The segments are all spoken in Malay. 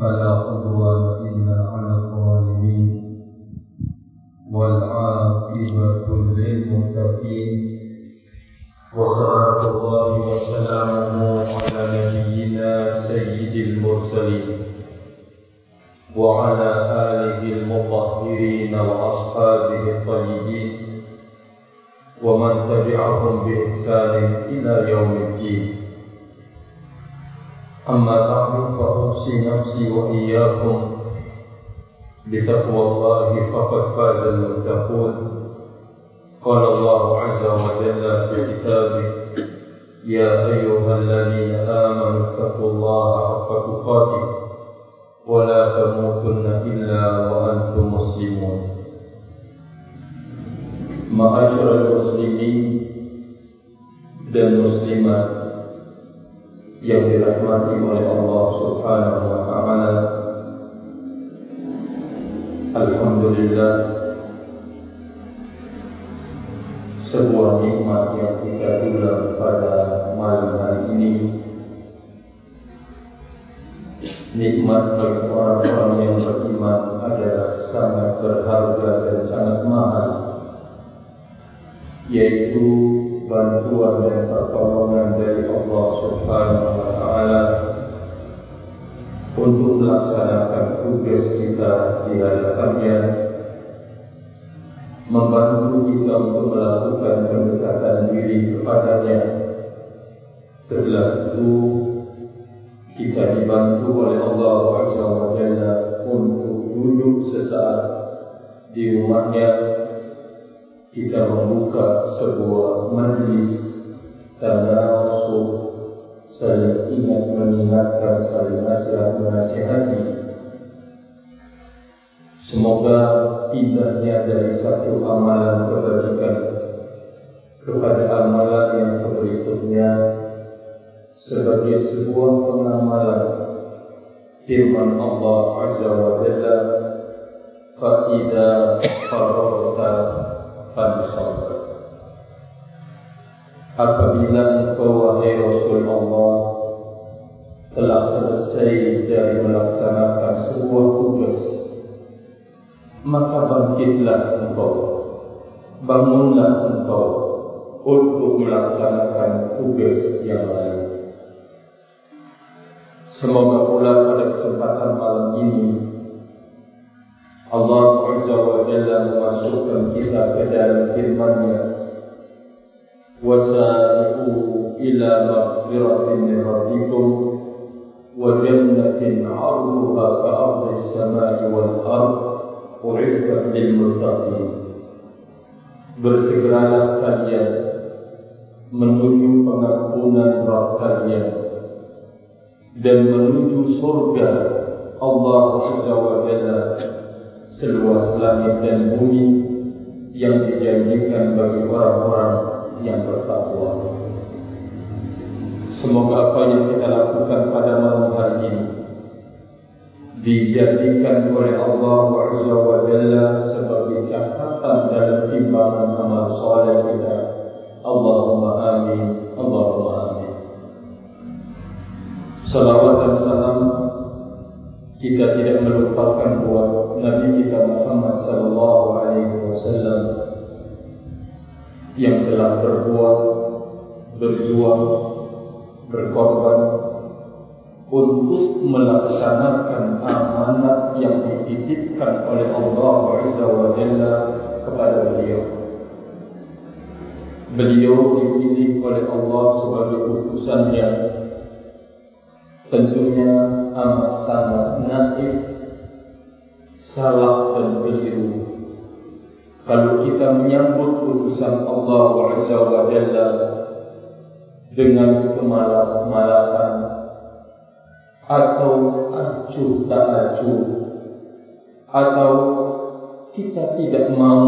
فلا عدوان إلا على الظالمين. والعاقبة للمتقين. وصلاة الله وسلامه على نبينا سيد المرسلين. وعلى آله المطهرين وأصحابه الطيبين. ومن تبعهم بإحسان إلى يوم الدين. أما بعد فأوصي نفسي وإياكم بتقوى الله فقد فاز المتقون. قال الله عز وجل في كتابه يا أيها الذين آمنوا اتقوا الله حق تقاته ولا تموتن إلا وأنتم مسلمون. معاشر المسلمين dan muslimat yang dirahmati oleh Allah Subhanahu wa taala. Alhamdulillah sebuah nikmat yang kita dulang pada malam hari ini nikmat bagi orang-orang yang beriman adalah sangat berharga dan sangat mahal yaitu bantuan dan pertolongan dari Allah Subhanahu wa taala untuk melaksanakan tugas kita di hadapannya membantu kita untuk melakukan pendekatan diri kepadanya. Setelah itu kita dibantu oleh Allah Azza Jalla untuk duduk sesaat di rumahnya. Kita membuka sebuah majlis tanawuh saling ingat mengingatkan saling nasihat menasihati semoga indahnya dari satu amalan kebajikan kepada amalan yang berikutnya sebagai sebuah pengamalan firman Allah Azza wa Jalla fa idza faragta fansabar. Apabila engkau wahai Rasulullah telah selesai dari melaksanakan sebuah tugas, maka bangkitlah engkau, bangunlah engkau untuk melaksanakan tugas yang lain. Semoga pula pada kesempatan malam ini Allah Azza wa Jalla memasukkan kita ke dalam firman-Nya Wasari'u ila maghfiratin min rabbikum wa jannatin 'arduha ka'ardhi as-sama'i wal ard u'iddat lil muttaqin Bersegeralah kalian. Menuju pengampunan Rabb kalian. Dan menuju surga Allah Azza wa Jalla seluas langit dan bumi yang dijanjikan bagi orang-orang yang bertakwa. Semoga apa yang kita lakukan pada malam hari ini dijadikan oleh Allah Azza wa Jalla sebagai catatan dalam timbangan amal soleh kita. Allahumma amin. Allahumma amin. Salawat dan salam kita tidak melupakan buat Nabi kita Muhammad sallallahu alaihi wasallam telah berbuat berjuang berkorban untuk melaksanakan amanat yang dititipkan oleh Allah Azza wa Jalla kepada beliau. Beliau dipilih oleh Allah sebagai utusannya tentunya amat utusan Allah Azza wa Jalla dengan kemalas-malasan atau acuh tak acuh atau kita tidak mau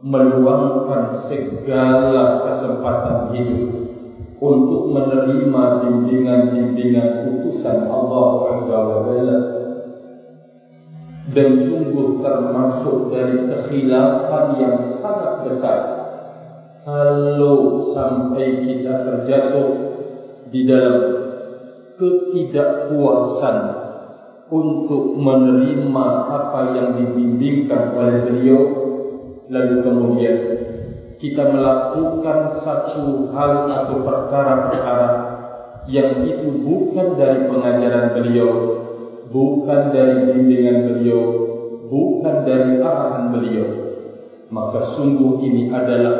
meluangkan segala kesempatan hidup untuk menerima bimbingan-bimbingan utusan Allah Azza wa Jalla dan sungguh termasuk dari kekhilafan yang besar kalau sampai kita terjatuh di dalam ketidakpuasan untuk menerima apa yang dibimbingkan oleh beliau lalu kemudian kita melakukan satu hal atau perkara-perkara yang itu bukan dari pengajaran beliau bukan dari bimbingan beliau bukan dari arahan beliau maka sungguh ini adalah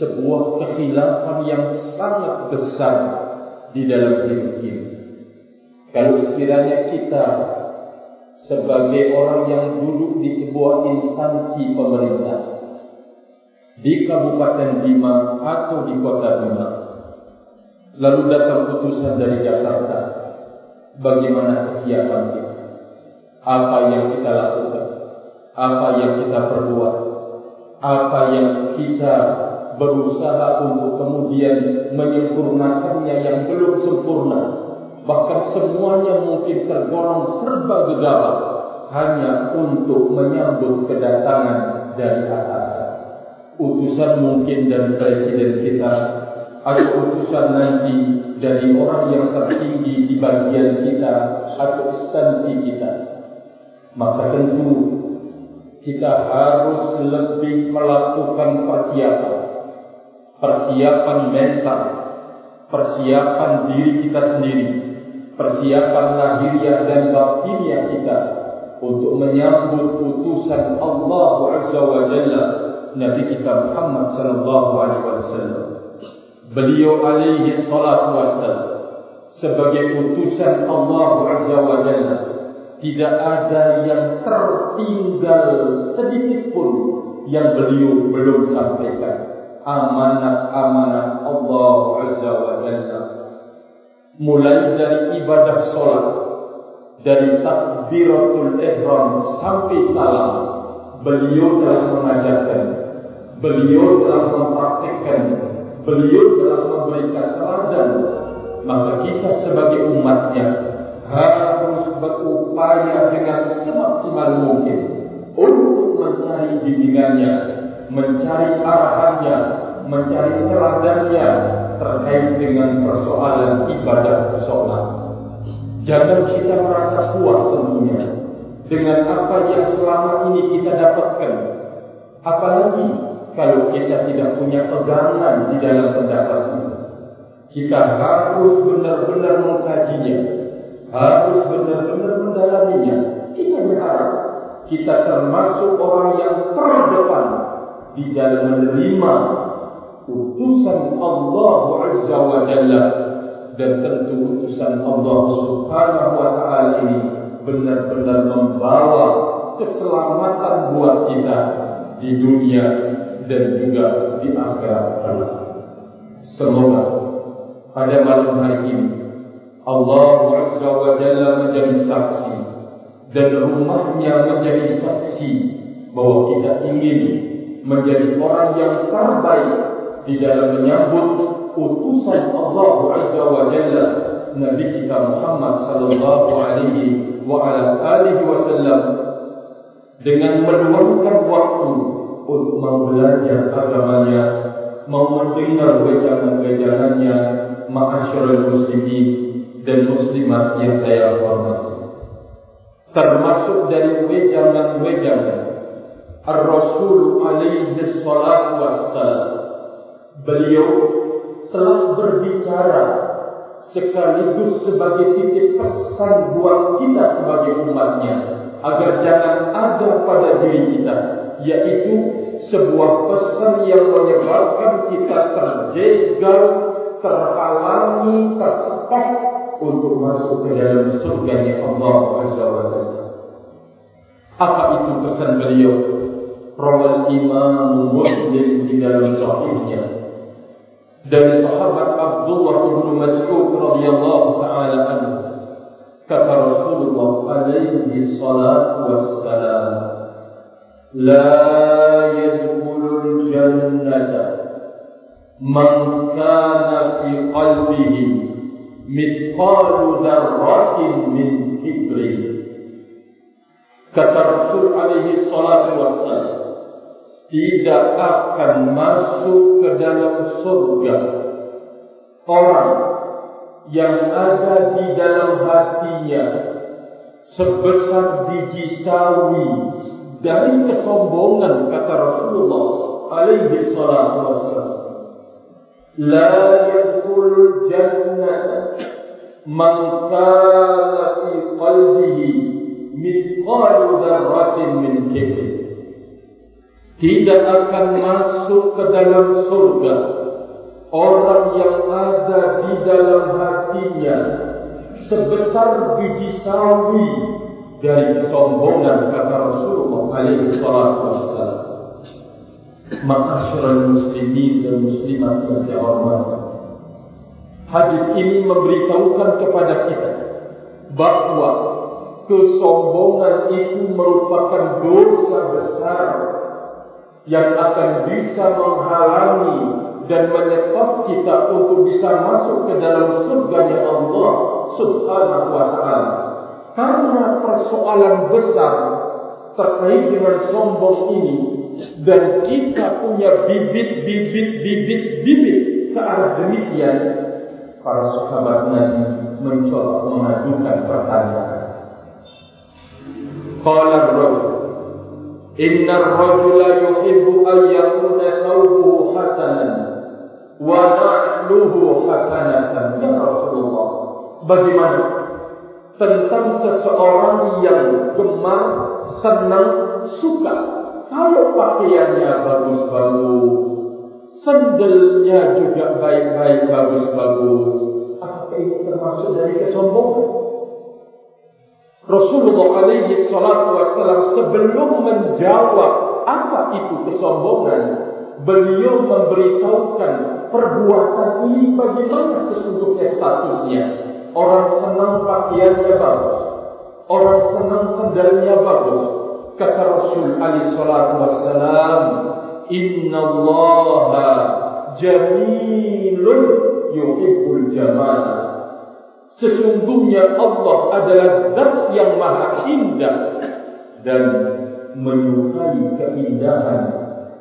sebuah kekhilafan yang sangat besar di dalam hidup ini kalau sekiranya kita sebagai orang yang duduk di sebuah instansi pemerintah di Kabupaten Bima atau di Kota Bima, lalu datang putusan dari Jakarta, bagaimana kesiapan kita? Apa yang kita lakukan? Apa yang kita perbuat? Apa yang kita berusaha untuk kemudian menyempurnakannya yang belum sempurna? bahkan semuanya mungkin tergolong serba gegabah hanya untuk menyambut kedatangan dari atas. Utusan mungkin dari presiden kita atau utusan nanti dari orang yang tertinggi di bagian kita atau instansi kita. Maka tentu kita harus lebih melakukan persiapan. Persiapan mental, persiapan diri kita sendiri persiapan lahiriah dan batiniah kita untuk menyambut putusan Allah Azza wa Jalla Nabi kita Muhammad sallallahu alaihi wasallam. Beliau alaihi salatu wassalam sebagai putusan Allah Azza wa Jalla tidak ada yang tertinggal sedikit pun yang beliau belum sampaikan. Amanat-amanat Allah Azza wa Jalla. Mulai dari ibadah solat dari takbiratul ihram sampai salam beliau telah mengajarkan beliau telah mempraktikkan beliau telah memberikan teladan. Maka kita sebagai umatnya harus berupaya dengan semaksimal mungkin untuk mencari bimbingannya mencari arahannya mencari teladannya terkait dengan persoalan ibadah sholat. Jangan kita merasa puas tentunya dengan apa yang selama ini kita dapatkan. Apalagi kalau kita tidak punya pegangan di dalam pendapat ini. Kita harus benar-benar mengkajinya. Harus benar-benar mendalaminya. Kita berharap kita termasuk orang yang terdepan di dalam menerima utusan Allah Azza wa Jalla dan tentu utusan Allah Subhanahu wa taala ini benar-benar membawa keselamatan buat kita di dunia dan juga di akhirat kelak. Semoga pada malam hari ini Allah Azza wa Jalla menjadi saksi dan rumahnya menjadi saksi bahwa kita ingin menjadi orang yang terbaik di dalam menyambut utusan Allah Azza wa Jalla Nabi kita Muhammad sallallahu alaihi wa ala alihi wasallam dengan meluangkan waktu untuk mau belajar agamanya, mau mendengar wejangan-wejangannya, ma'asyarul muslimin dan muslimat yang saya hormati. Termasuk dari wejangan-wejangan Ar-Rasul alaihi salatu wassalam beliau telah berbicara sekaligus sebagai titik pesan buat kita sebagai umatnya agar jangan ada pada diri kita yaitu sebuah pesan yang menyebabkan kita terjegal, terhalangi, tersepak untuk masuk ke dalam surga Allah Azza wa Jalla. Apa itu pesan beliau? Rawal Imam Muslim di dalam sahihnya dari sahabat Abdullah bin Mas'ud radhiyallahu taala anhu kata Rasulullah alaihi salatu wassalam la yadkhulul jannata man kana fi qalbihi mithqalu dzarratin min kibri kata Rasul alaihi salatu wassalam tidak akan masuk ke dalam surga orang yang ada di dalam hatinya sebesar biji sawi dari kesombongan kata Rasulullah alaihi salatu wassalam. La yadkhul jannah man kana fi qalbihi mithqalu dzarratin min kibr. Tidak akan masuk ke dalam surga orang yang ada di dalam hatinya sebesar biji sawi dari kesombongan kata Rasulullah alaihi salatu wassalam. Ma'asyiral muslimin dan muslimat yang saya hormati Hadis ini memberitahukan kepada kita bahawa kesombongan itu merupakan dosa besar yang akan bisa menghalangi dan menyetop kita untuk bisa masuk ke dalam surga Allah Subhanahu wa taala. Karena persoalan besar terkait dengan sombong ini dan kita punya bibit-bibit bibit-bibit ke arah demikian para sahabat Nabi mencoba mengajukan pertanyaan. Qala ar-rajul Inna ar-rajula yuhibbu an yakuna thawbuhu hasanan wa na'luhu hasanatan ya Rasulullah. Bagaimana tentang seseorang yang gemar, senang, suka kalau pakaiannya bagus-bagus, sandalnya juga baik-baik bagus-bagus, apakah ini termasuk dari kesombongan? Rasulullah alaihi salatu wassalam sebelum menjawab apa itu kesombongan, beliau memberitahukan perbuatan ini bagaimana sesungguhnya statusnya. Orang senang pakaiannya bagus, orang senang sendalnya bagus. Kata Rasul alaihi salatu wassalam, Inna Allah jamilun yuhibbul jamal. Sesungguhnya Allah adalah zat yang maha indah dan menyukai keindahan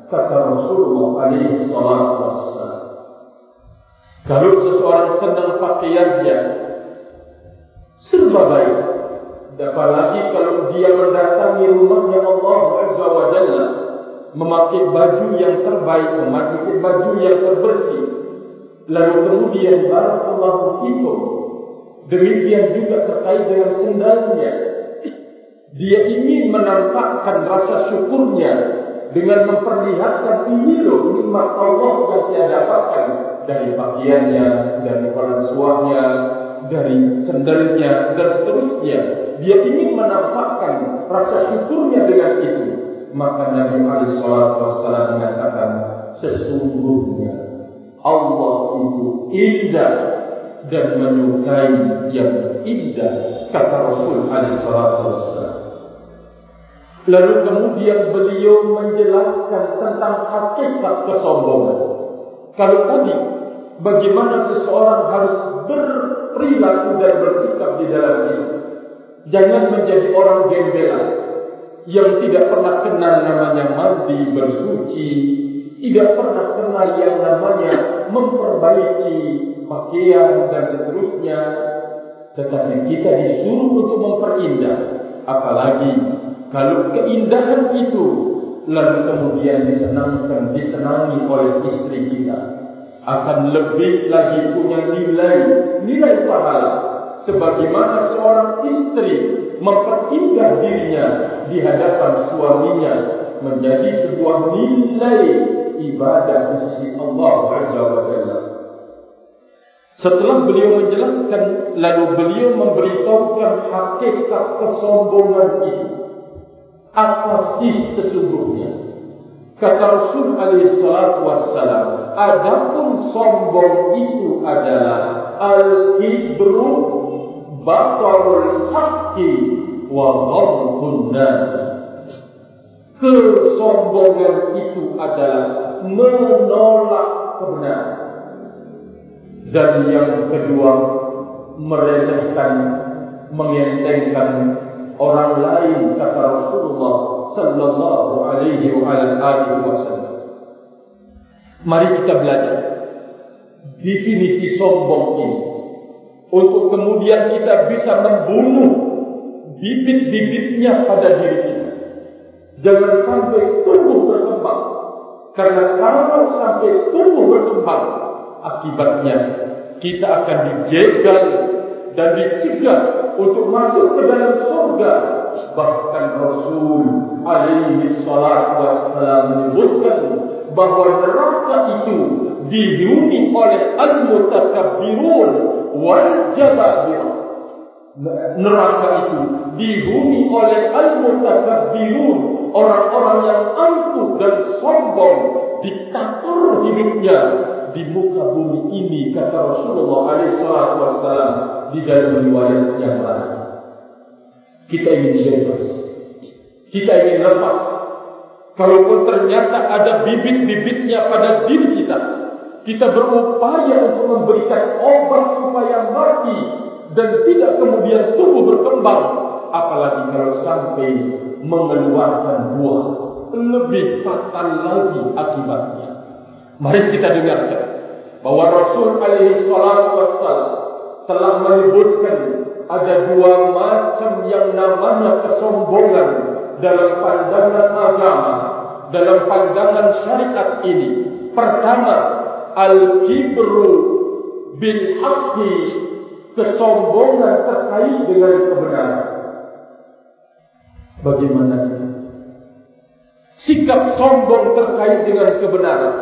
kata Rasulullah alaihi salatu wassalam. Kalau seseorang senang pakaiannya serba baik, apalagi kalau dia mendatangi rumahnya Allah Azza wa Jalla memakai baju yang terbaik, memakai baju yang terbersih, lalu kemudian barakallahu fikum Demikian juga terkait dengan sendalnya. Dia ingin menampakkan rasa syukurnya dengan memperlihatkan ini loh nikmat Allah yang saya dapatkan dari pakaiannya, dari suahnya, dari sendalnya dan seterusnya. Dia ingin menampakkan rasa syukurnya dengan itu. Maka Nabi Ali Alaihi Wasallam mengatakan sesungguhnya Allah itu indah dan menyukai yang indah kata Rasul alaihi salatu wasallam lalu kemudian beliau menjelaskan tentang hakikat kesombongan. Kalau tadi bagaimana seseorang harus berperilaku dan bersikap di dalam ini jangan menjadi orang gembela yang tidak pernah kenal namanya mandi bersuci tidak pernah kenal yang namanya memperbaiki pakaian dan seterusnya. Tetapi kita disuruh untuk memperindah. Apalagi kalau keindahan itu lalu kemudian disenangkan disenangi oleh istri kita. Akan lebih lagi punya nilai nilai pahala. Sebagaimana seorang istri memperindah dirinya di hadapan suaminya menjadi sebuah nilai ibadah di sisi Allah Azza wa Jalla. Setelah beliau menjelaskan, lalu beliau memberitahukan hakikat kesombongan itu. Apa sih sesungguhnya? Kata Rasul alaihi salatu wassalam, adapun sombong itu adalah al-kibru batarul haqqi wa ghamdun nas. Kesombongan itu adalah menolak kebenaran. Dan yang kedua meremehkan mengentengkan orang lain kata Rasulullah sallallahu alaihi wa alihi wasallam. Mari kita belajar definisi sombong ini untuk kemudian kita bisa membunuh bibit-bibitnya pada diri kita. Jangan sampai tumbuh berkembang. Karena kalau sampai tumbuh berkembang, akibatnya kita akan dijegal dan dicegah untuk masuk ke dalam surga. Bahkan Rasul alaihi salatu wassalam menyebutkan bahawa neraka itu dihuni oleh al-mutakabbirun wal jababirun neraka itu dihuni oleh al-mutakabbirun orang-orang yang angkuh dan sombong ditatur hidupnya di muka bumi ini kata Rasulullah SAW di dalam riwayat yang lain. Kita ingin bebas kita ingin lepas kalaupun ternyata ada bibit-bibitnya pada diri kita kita berupaya untuk memberikan obat supaya mati dan tidak kemudian tumbuh berkembang apalagi kalau sampai mengeluarkan buah lebih fatal lagi akibatnya. Mari kita dengarkan bahwa Rasul alaihi salatu wassalam telah menyebutkan ada dua macam yang namanya kesombongan dalam pandangan agama dalam pandangan syariat ini pertama al-kibru bil haqqi kesombongan terkait dengan kebenaran. Bagaimana ini? Sikap sombong terkait dengan kebenaran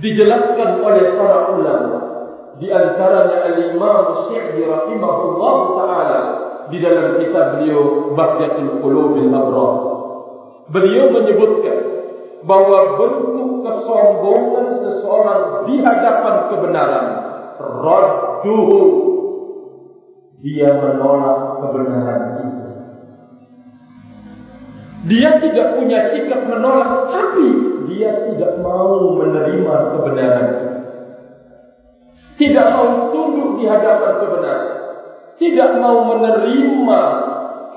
dijelaskan oleh para ulama di antaranya al-Imam Syafi'i rahimahullah taala di dalam kitab beliau Bahjatul Qulubil Abrar. Beliau menyebutkan bahawa bentuk kesombongan seseorang di hadapan kebenaran radduhu dia menolak kebenaran itu. Dia tidak punya sikap menolak, tapi dia tidak mau menerima kebenaran. Tidak mau tunduk di hadapan kebenaran. Tidak mau menerima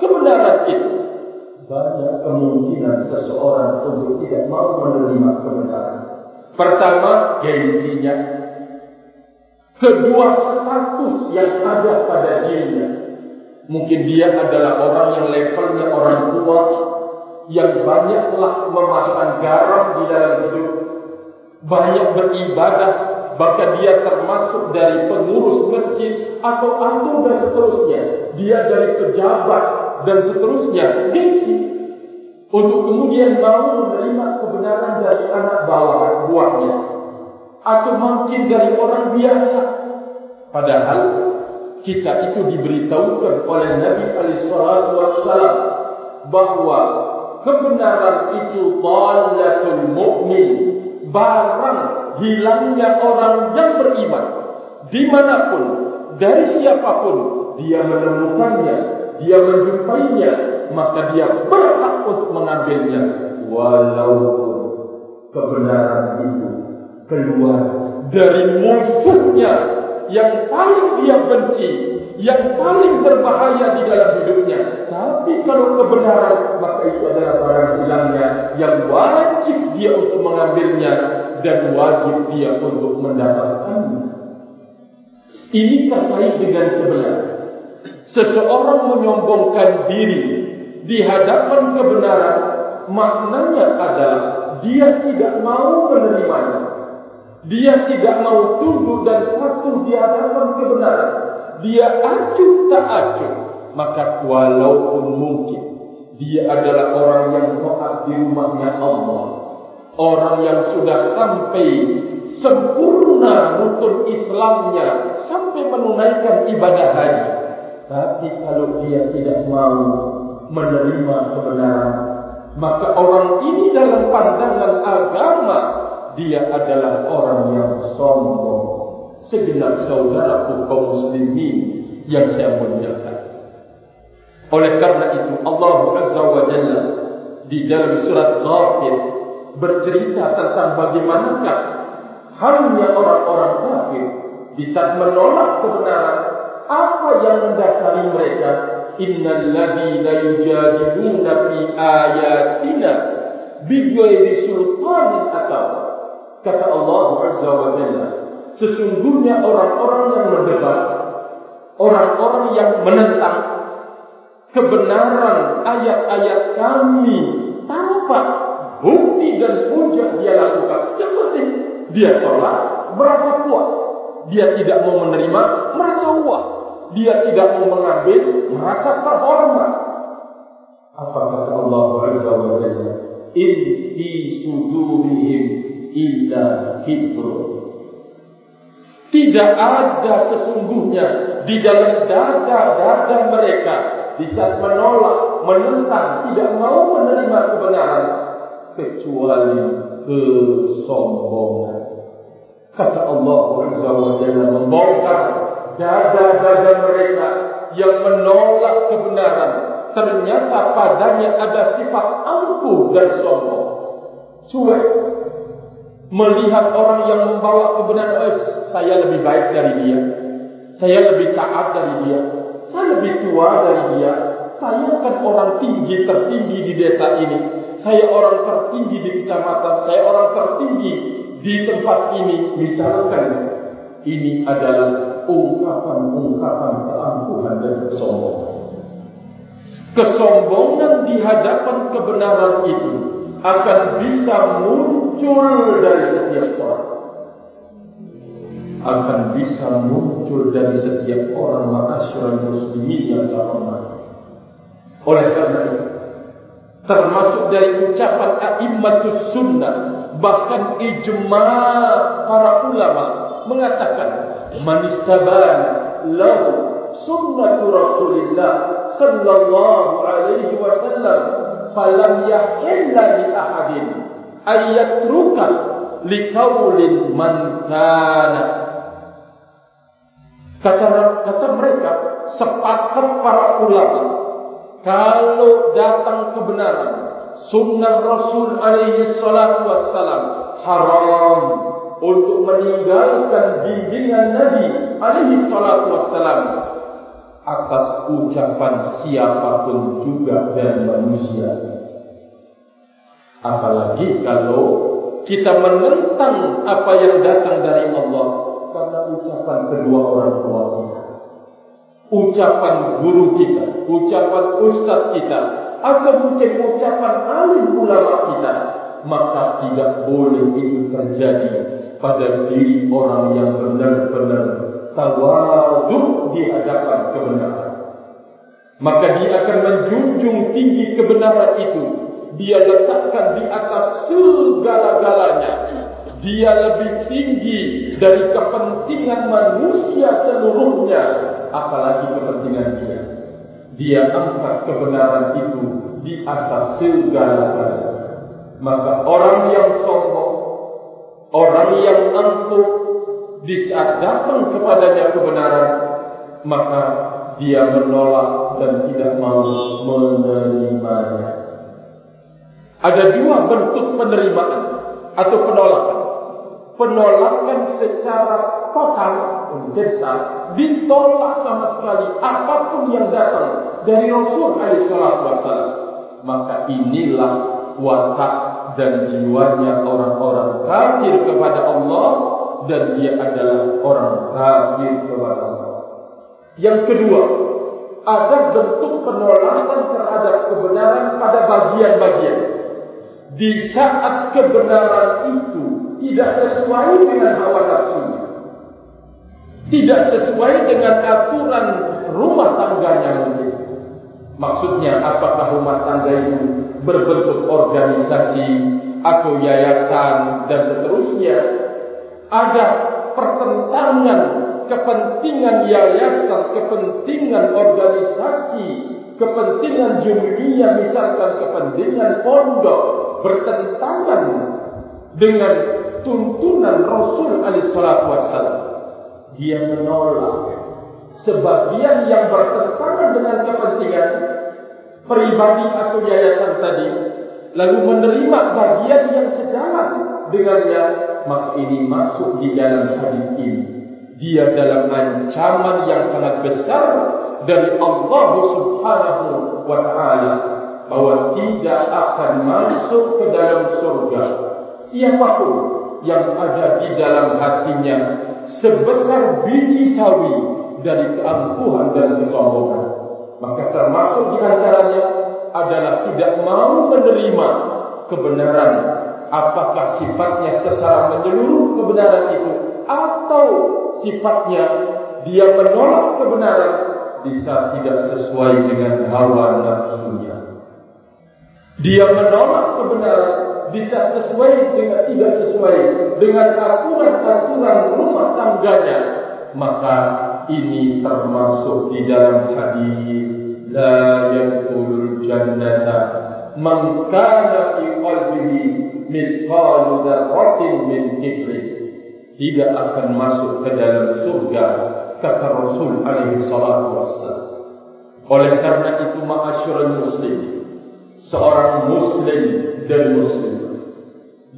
kebenaran itu. Banyak kemungkinan seseorang untuk tidak mau menerima kebenaran. Pertama, gengsinya kedua status yang ada pada dirinya. Mungkin dia adalah orang yang levelnya orang tua yang banyaklah memasang garam di dalam hidup, banyak beribadah, bahkan dia termasuk dari pengurus masjid atau antum dan seterusnya. Dia dari pejabat dan seterusnya. Gengsi. Untuk kemudian mau menerima kebenaran dari anak bawah buahnya. Atau mungkin dari orang biasa. Padahal kita itu diberitahukan oleh Nabi Alaihissalam Wasallam bahawa kebenaran itu balatul mukmin barang hilangnya orang yang beriman. Dimanapun dari siapapun dia menemukannya dia menjumpainya maka dia berhak untuk mengambilnya walaupun kebenaran itu keluar dari musuhnya yang paling dia benci, yang paling berbahaya di dalam hidupnya. Tapi kalau kebenaran, maka itu adalah barang hilangnya yang wajib dia untuk mengambilnya dan wajib dia untuk mendapatkannya. Ini terkait dengan kebenaran. Seseorang menyombongkan diri di hadapan kebenaran, maknanya adalah dia tidak mau menerimanya. Dia tidak mau tunduk dan patuh di hadapan kebenaran. Dia acuh tak acuh. Maka walaupun mungkin dia adalah orang yang taat di rumahnya Allah. Orang yang sudah sampai sempurna rukun Islamnya. Sampai menunaikan ibadah haji. Tapi kalau dia tidak mau menerima kebenaran. Maka orang ini dalam pandangan agama dia adalah orang yang sombong. Segenap saudara kaum muslimin yang saya muliakan. Oleh karena itu Allah Azza wa Jalla di dalam surat Ghafir bercerita tentang bagaimanakah halnya orang-orang kafir bisa menolak kebenaran apa yang mendasari mereka innal ladina yujadiluna fi ayatina bighairi sultanin atau kata Allah Azza wa Jalla sesungguhnya orang-orang yang mendebat orang-orang yang menentang kebenaran ayat-ayat kami tanpa bukti dan hujah dia lakukan. Yang penting dia tolak, merasa puas. Dia tidak mau menerima, merasa wah. Dia tidak mau mengambil, merasa terhormat. Apa kata Allah Azza wa Jalla? In fi sudurihim illa kibru. Tidak ada sesungguhnya di dalam dada-dada mereka di saat menolak, menentang, tidak mau menerima kebenaran kecuali kesombongan. Kata Allah Azza wa Jalla membongkar dada-dada mereka yang menolak kebenaran. Ternyata padanya ada sifat angkuh dan sombong. Cuek. Melihat orang yang membawa kebenaran, eh, saya lebih baik dari dia. Saya lebih taat dari dia. Saya lebih tua dari dia. Saya kan orang tinggi tertinggi di desa ini. Saya orang tertinggi di kecamatan. Saya orang tertinggi di tempat ini. Misalkan ini adalah ungkapan-ungkapan keangkuhan dan kesombongan. Kesombongan di hadapan kebenaran itu akan bisa muncul dari setiap orang. Akan bisa muncul dari setiap orang ma'asyurah muslimin yang terhormat. Oleh karena itu, termasuk dari ucapan a'immatus sunnah, bahkan ijma' para ulama mengatakan man istaban lahu sunnatu rasulillah sallallahu alaihi wasallam falam yahilla li ahadin ayatruka li qaulin man kana. Kata kata mereka sepakat para ulama kalau datang kebenaran sunnah rasul alaihi salatu wassalam haram untuk meninggalkan bimbingan Nabi alaihi salatu wassalam atas ucapan siapapun juga dari manusia. Apalagi kalau kita menentang apa yang datang dari Allah karena ucapan kedua orang tua kita. Ucapan guru kita, ucapan ustaz kita, atau mungkin ucapan alim ulama kita, maka tidak boleh itu terjadi pada diri orang yang benar-benar tawaduk di hadapan kebenaran. Maka dia akan menjunjung tinggi kebenaran itu. Dia letakkan di atas segala-galanya. Dia lebih tinggi dari kepentingan manusia seluruhnya. Apalagi kepentingan dia. Dia angkat kebenaran itu di atas segala-galanya. Maka orang yang sombong Orang yang angkuh di saat datang kepadanya kebenaran, maka dia menolak dan tidak mau menerimanya. Ada dua bentuk penerimaan atau penolakan. Penolakan secara total, biasa, ditolak sama sekali apapun yang datang dari Rasul Wasallam. Maka inilah watak dan jiwanya orang-orang kafir kepada Allah dan dia adalah orang kafir kepada Allah. Yang kedua, ada bentuk penolakan terhadap kebenaran pada bagian-bagian. Di saat kebenaran itu tidak sesuai dengan hawa nafsu. Tidak sesuai dengan aturan rumah tangganya mungkin. Maksudnya apakah rumah tangga itu berbentuk organisasi atau yayasan dan seterusnya ada pertentangan kepentingan yayasan, kepentingan organisasi, kepentingan jumlah, misalkan kepentingan pondok bertentangan dengan tuntunan Rasul alaihi salatu wasallam. Dia menolak. Sebagian yang bertentangan dengan kepentingan pribadi atau yayasan tadi lalu menerima bagian yang sejalan dengannya maka ini masuk di dalam hadis ini. Dia dalam ancaman yang sangat besar dari Allah Subhanahu wa taala bahwa tidak akan masuk ke dalam surga siapapun yang ada di dalam hatinya sebesar biji sawi dari keangkuhan dan kesombongan Maka termasuk di antaranya adalah tidak mau menerima kebenaran apakah sifatnya secara menyeluruh kebenaran itu atau sifatnya dia menolak kebenaran bisa tidak sesuai dengan hawa nafsunya. Dia menolak kebenaran bisa sesuai dengan tidak sesuai dengan aturan-aturan rumah tangganya. Maka ini termasuk di dalam hadis la yadkhulul jannata man kana fi qalbihi mithqalu dzarratin min kibri tidak akan masuk ke dalam surga kata Rasul alaihi salatu wassalam. Oleh karena itu ma'asyiral muslim, seorang muslim dan muslim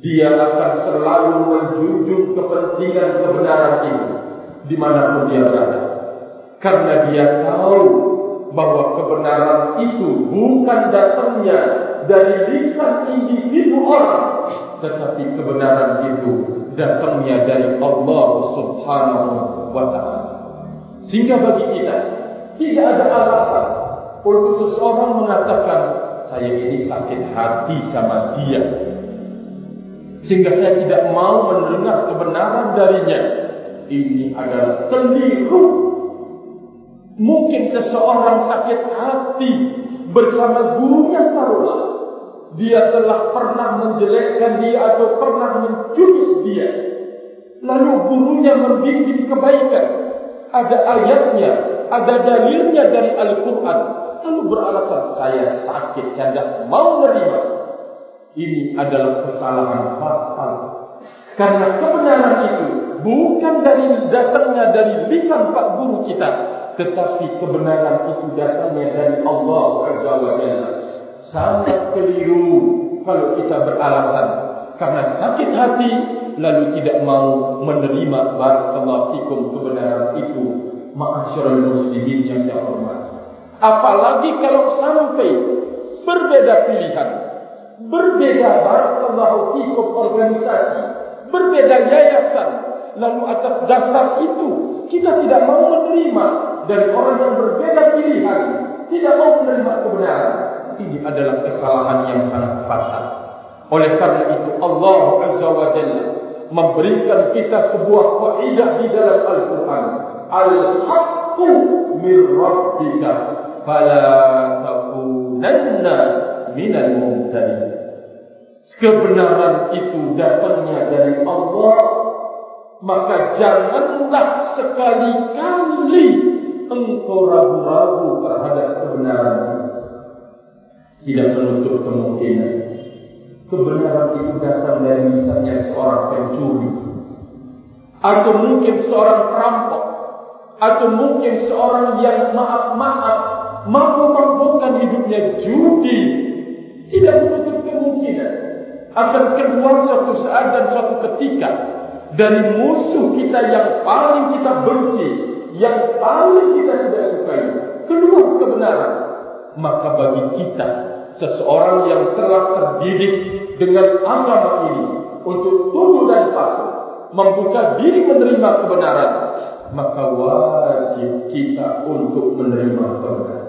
dia akan selalu menjunjung kepentingan kebenaran ini dimanapun dia berada. Karena dia tahu bahwa kebenaran itu bukan datangnya dari lisan individu orang, tetapi kebenaran itu datangnya dari Allah Subhanahu wa taala. Sehingga bagi kita tidak ada alasan untuk seseorang mengatakan saya ini sakit hati sama dia. Sehingga saya tidak mau mendengar kebenaran darinya. Ini adalah keliru. Mungkin seseorang sakit hati bersama gurunya taruhlah. Dia telah pernah menjelekkan dia atau pernah mencuri dia. Lalu gurunya membimbing kebaikan ada ayatnya, ada dalilnya dari Al-Quran. Lalu beralasan saya sakit, saya tidak mau menerima. Ini adalah kesalahan fatal. Karena kebenaran itu bukan dari datangnya dari lisan Pak Guru kita, tetapi kebenaran itu datangnya dari Allah Azza wa Jalla. Sangat keliru kalau kita beralasan karena sakit hati lalu tidak mau menerima barakallahu fikum kebenaran itu ma'asyiral muslimin yang saya hormati apalagi kalau sampai berbeda pilihan berbeda barakallahu fikum organisasi berbeda yayasan lalu atas dasar itu kita tidak mau menerima dari orang yang berbeda pilihan tidak mau menerima kebenaran. Ini adalah kesalahan yang sangat fatal. Oleh karena itu Allah Azza wa Jalla memberikan kita sebuah kaidah di dalam Al-Quran. Al-haqqu min rabbika fala takunanna minal mumtarin. Kebenaran itu datangnya dari Allah, maka janganlah sekali-kali engkau ragu-ragu terhadap kebenaran. Tidak menutup kemungkinan kebenaran itu datang dari misalnya seorang pencuri atau mungkin seorang perampok atau mungkin seorang yang maaf-maaf mampu-mampukan hidupnya judi tidak menutup kemungkinan akan keluar suatu saat dan suatu ketika dari musuh kita yang paling kita benci yang paling kita tidak sukai keluar kebenaran maka bagi kita seseorang yang telah terdidik dengan agama ini untuk tunduk dan patuh, membuka diri menerima kebenaran, maka wajib kita untuk menerima kebenaran.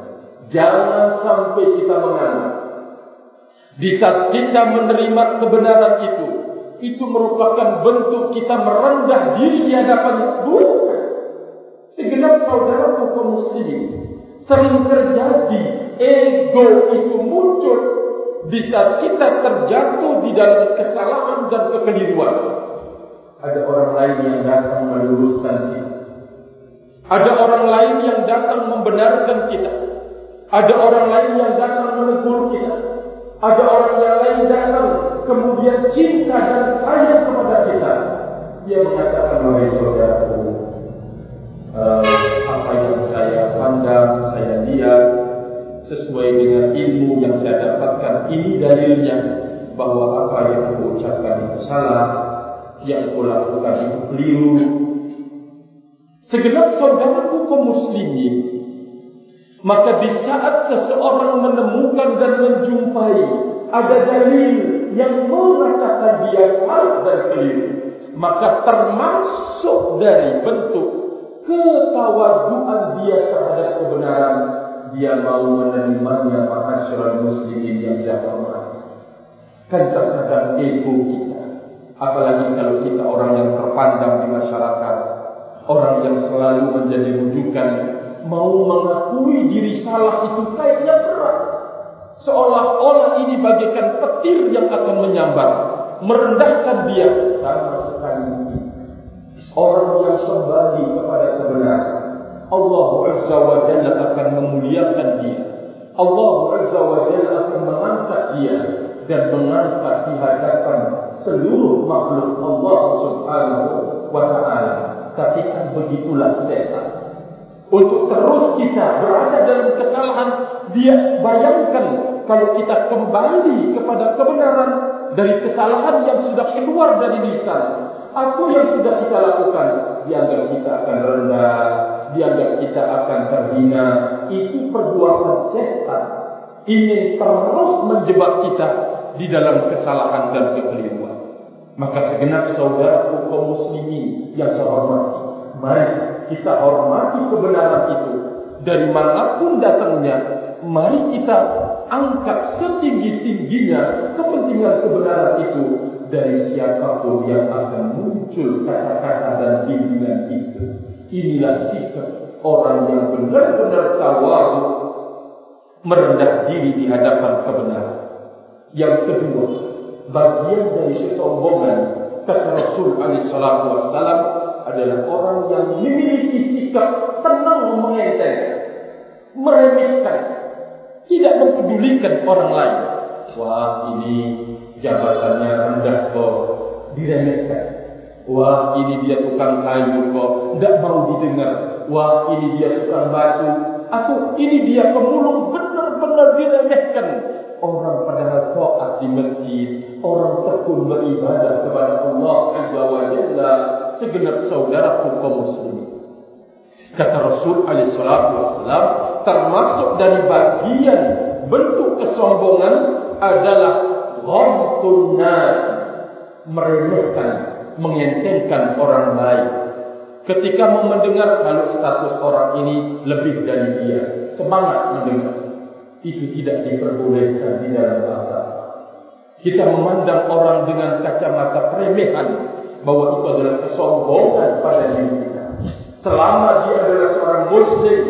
Jangan sampai kita menganggap di saat kita menerima kebenaran itu, itu merupakan bentuk kita merendah diri di hadapan Tuhan. Segenap saudara hukum muslim sering terjadi ego itu muncul di saat kita terjatuh di dalam kesalahan dan kekeliruan. Ada orang lain yang datang meluruskan kita. Ada orang lain yang datang membenarkan kita. Ada orang lain yang datang menegur kita. Ada orang yang lain datang kemudian cinta dan sayang kepada kita. Dia mengatakan, wahai saudaraku, uh, apa yang saya pandang, saya lihat, sesuai dengan ilmu yang saya dapatkan ini dalilnya bahwa apa yang aku ucapkan itu salah yang aku lakukan itu keliru segenap saudaraku kaum muslimin maka di saat seseorang menemukan dan menjumpai ada dalil yang mengatakan dia salah dan keliru maka termasuk dari bentuk ketawaduan dia terhadap kebenaran dia mau menerimanya masyarakat muslimin yang saya hormati. Kan terkadang ego kita. Apalagi kalau kita orang yang terpandang di masyarakat. Orang yang selalu menjadi rujukan. Mau mengakui diri salah itu kayaknya berat. Seolah-olah ini bagikan petir yang akan menyambar. Merendahkan dia sama sekali. Orang yang sembari kepada kebenaran. Allah Azza wa Jalla akan memuliakan dia. Allah Azza wa Jalla akan mengangkat dia dan mengangkat di hadapan seluruh makhluk Allah Subhanahu wa taala. Tapi kan begitulah setan. Untuk terus kita berada dalam kesalahan, dia bayangkan kalau kita kembali kepada kebenaran dari kesalahan yang sudah keluar dari lisan, apa yang sudah kita lakukan, dianggap kita akan rendah, dianggap kita akan terhina. Itu perbuatan setan. Ingin terus menjebak kita di dalam kesalahan dan kekeliruan. Maka segenap saudara kaum muslimin yang saya hormati, mari kita hormati kebenaran itu dari manapun datangnya. Mari kita angkat setinggi-tingginya kepentingan kebenaran itu dari siapapun yang akan muncul kata-kata dan bimbingan itu. Inilah sikap orang yang benar-benar tawadu merendah diri di hadapan kebenaran. Yang kedua, bagian dari kesombongan kata Rasul Ali Shallallahu Wasallam adalah orang yang memiliki sikap senang mengenteng, meremehkan, tidak mempedulikan orang lain. Wah ini jabatannya rendah kok, diremehkan. Wah ini dia tukang kayu kok. Tidak mau didengar. Wah ini dia tukang batu. Atau ini dia pemulung benar-benar diremehkan. Orang padahal to'at di masjid Orang tekun beribadah kepada Allah Azza wa Jalla Segenap saudara kaum muslim Kata Rasul alaihi wasallam termasuk dari bagian bentuk kesombongan adalah ghamtun nas meremehkan mengentengkan orang lain. Ketika mau mendengar kalau status orang ini lebih dari dia, semangat mendengar. Itu tidak diperbolehkan di dalam agama. Kita memandang orang dengan kacamata peremehan bahwa itu adalah kesombongan pada diri kita. Selama dia adalah seorang muslim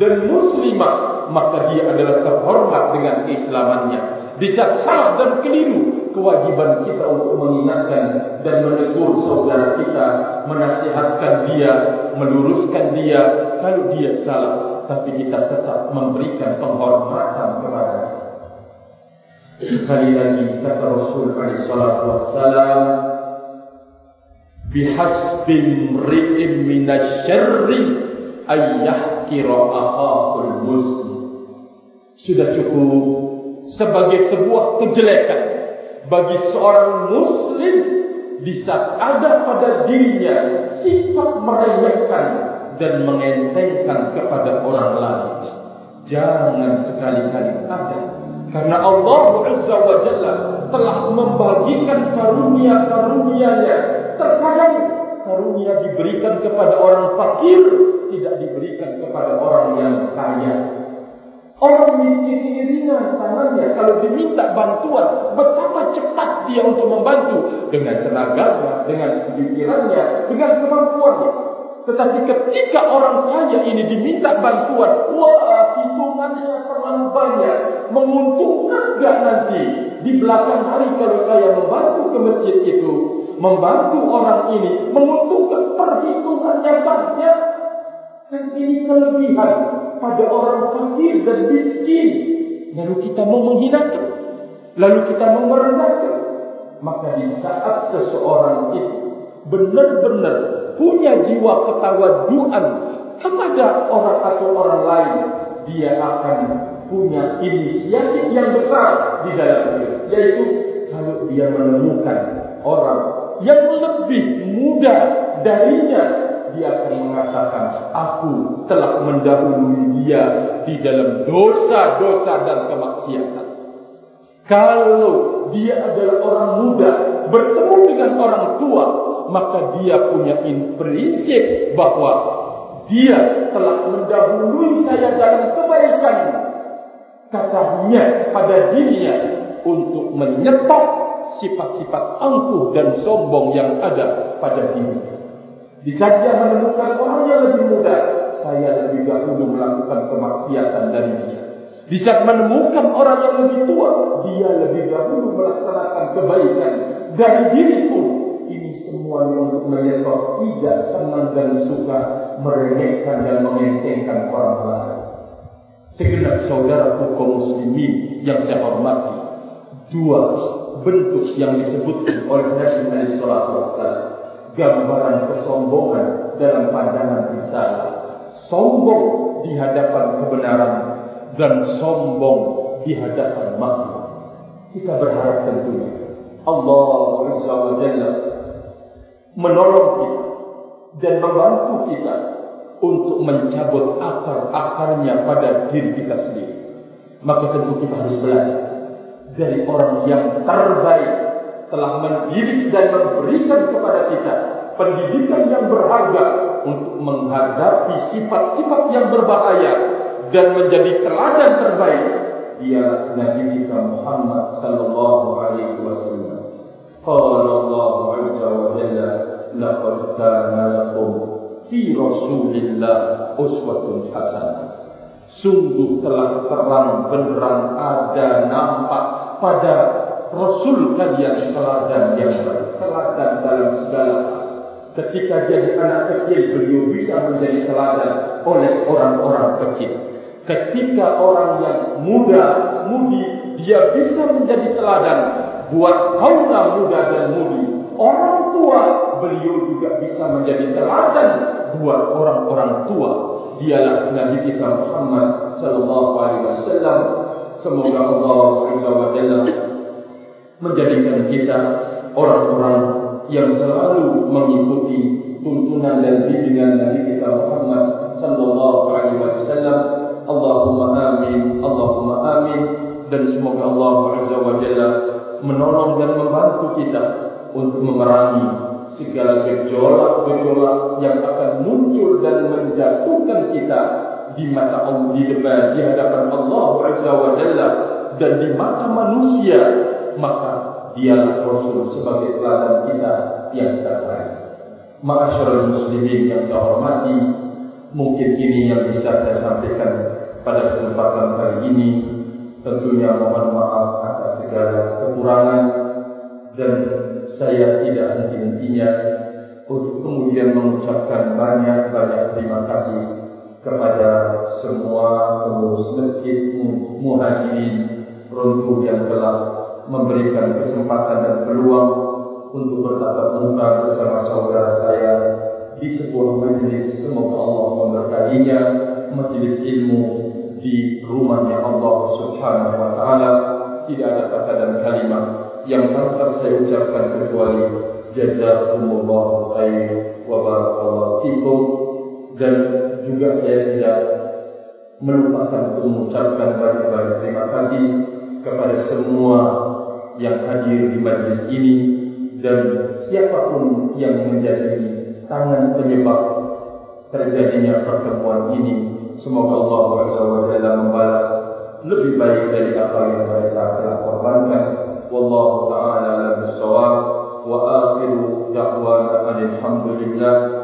dan muslimah, maka dia adalah terhormat dengan keislamannya. Di saat salah dan keliru, kewajiban kita untuk mengingatkan dan menegur saudara kita, menasihatkan dia, meluruskan dia kalau dia salah, tapi kita tetap memberikan penghormatan kepada. Sekali lagi kata Rasul alaihi salatu wassalam bihasbi mri'in minasyarri ayyahkira akhul muslim sudah cukup sebagai sebuah kejelekan bagi seorang muslim di saat ada pada dirinya sifat meremehkan dan mengentengkan kepada orang lain. Jangan sekali-kali ada. Karena Allah Azza wa Jalla telah membagikan karunia-karunianya. Terkadang karunia diberikan kepada orang fakir, tidak diberikan kepada orang yang kaya. Orang miskin ini ringan tangannya kalau diminta bantuan, betapa cepat dia untuk membantu dengan tenaganya, dengan pikirannya, dengan kemampuannya. Tetapi ketika orang kaya ini diminta bantuan, wah hitungannya terlalu banyak, menguntungkan enggak nanti di belakang hari kalau saya membantu ke masjid itu, membantu orang ini, menguntungkan perhitungannya banyak. Dan ini kelebihan pada orang fakir dan miskin. Lalu kita mau menghinakan. Lalu kita mau merendahkan. Maka di saat seseorang itu benar-benar punya jiwa ketawaduan kepada orang atau orang lain. Dia akan punya inisiatif yang besar di dalam diri. Yaitu kalau dia menemukan orang yang lebih muda darinya dia akan mengatakan aku telah mendahului dia di dalam dosa-dosa dan kemaksiatan. Kalau dia adalah orang muda bertemu dengan orang tua, maka dia punya prinsip bahwa Dia telah mendahului saya dalam kebaikan. Katanya pada dirinya untuk menyetop sifat-sifat angkuh dan sombong yang ada pada diri. Di saat dia menemukan orang yang lebih muda, saya lebih dahulu melakukan kemaksiatan dari dia. Di saat menemukan orang yang lebih tua, dia lebih dahulu melaksanakan kebaikan dari diriku ini semuanya untuk menyetop tidak senang dan suka meremehkan dan mengentengkan orang lain. Segenap saudara hukum muslimin yang saya hormati, dua bentuk yang disebutkan oleh Nabi Muhammad SAW, gambaran kesombongan dalam pandangan risalah, sombong di hadapan kebenaran dan sombong di hadapan makhluk. Kita berharap tentunya Allah Jalla menolong kita dan membantu kita untuk mencabut akar-akarnya pada diri kita sendiri. Maka tentu kita harus belajar dari orang yang terbaik telah mendidik dan memberikan kepada kita pendidikan yang berharga untuk menghadapi sifat-sifat yang berbahaya dan menjadi teladan terbaik dia Nabi kita Muhammad sallallahu alaihi wasallam. Qala Allah azza wa jalla laqad kana lakum fi rasulillah uswatun hasanah. Sungguh telah terang benderang ada nampak pada Rasul kalian teladan yang. Teladan dalam segala Ketika jadi anak kecil beliau bisa menjadi teladan oleh orang-orang kecil. Ketika orang yang muda, mudi, dia bisa menjadi teladan buat kaum muda dan mudi. Orang tua beliau juga bisa menjadi teladan buat orang-orang tua. Dialah Nabi kita Muhammad sallallahu alaihi wasallam. Semoga Allah Subhanahu wa menjadikan kita orang-orang yang selalu mengikuti tuntunan dan bimbingan Nabi kita Muhammad sallallahu alaihi wasallam. Allahumma amin, Allahumma amin dan semoga Allah Azza wa Jalla menolong dan membantu kita untuk memerangi segala gejolak-gejolak yang akan muncul dan menjatuhkan kita di mata Allah di depan di hadapan Allah Azza wa Jalla dan di mata manusia maka dialah Rasul sebagai teladan kita yang terbaik. Ma'asyiral muslimin yang saya hormati, mungkin ini yang bisa saya sampaikan pada kesempatan kali ini. Tentunya mohon maaf atas segala kekurangan dan saya tidak henti-hentinya untuk kemudian mengucapkan banyak-banyak terima kasih kepada semua pengurus masjid muhajirin runtuh yang telah memberikan kesempatan dan peluang untuk bertatap muka bersama saudara saya di sebuah majlis. Semoga Allah memberkatinya majlis ilmu di rumahnya Allah Subhanahu wa taala. Tidak ada kata dan kalimat yang pantas saya ucapkan kecuali jazakumullah khair wa barakallahu fikum. Dan juga saya tidak melupakan untuk mengucapkan banyak-banyak terima kasih kepada semua yang hadir di majlis ini dan siapapun yang menjadi tangan penyebab terjadinya pertemuan ini. Semoga Allah SWT membalas lebih baik dari apa yang mereka telah korbankan. Wallahu ta'ala ala wa akhiru da'wana alhamdulillah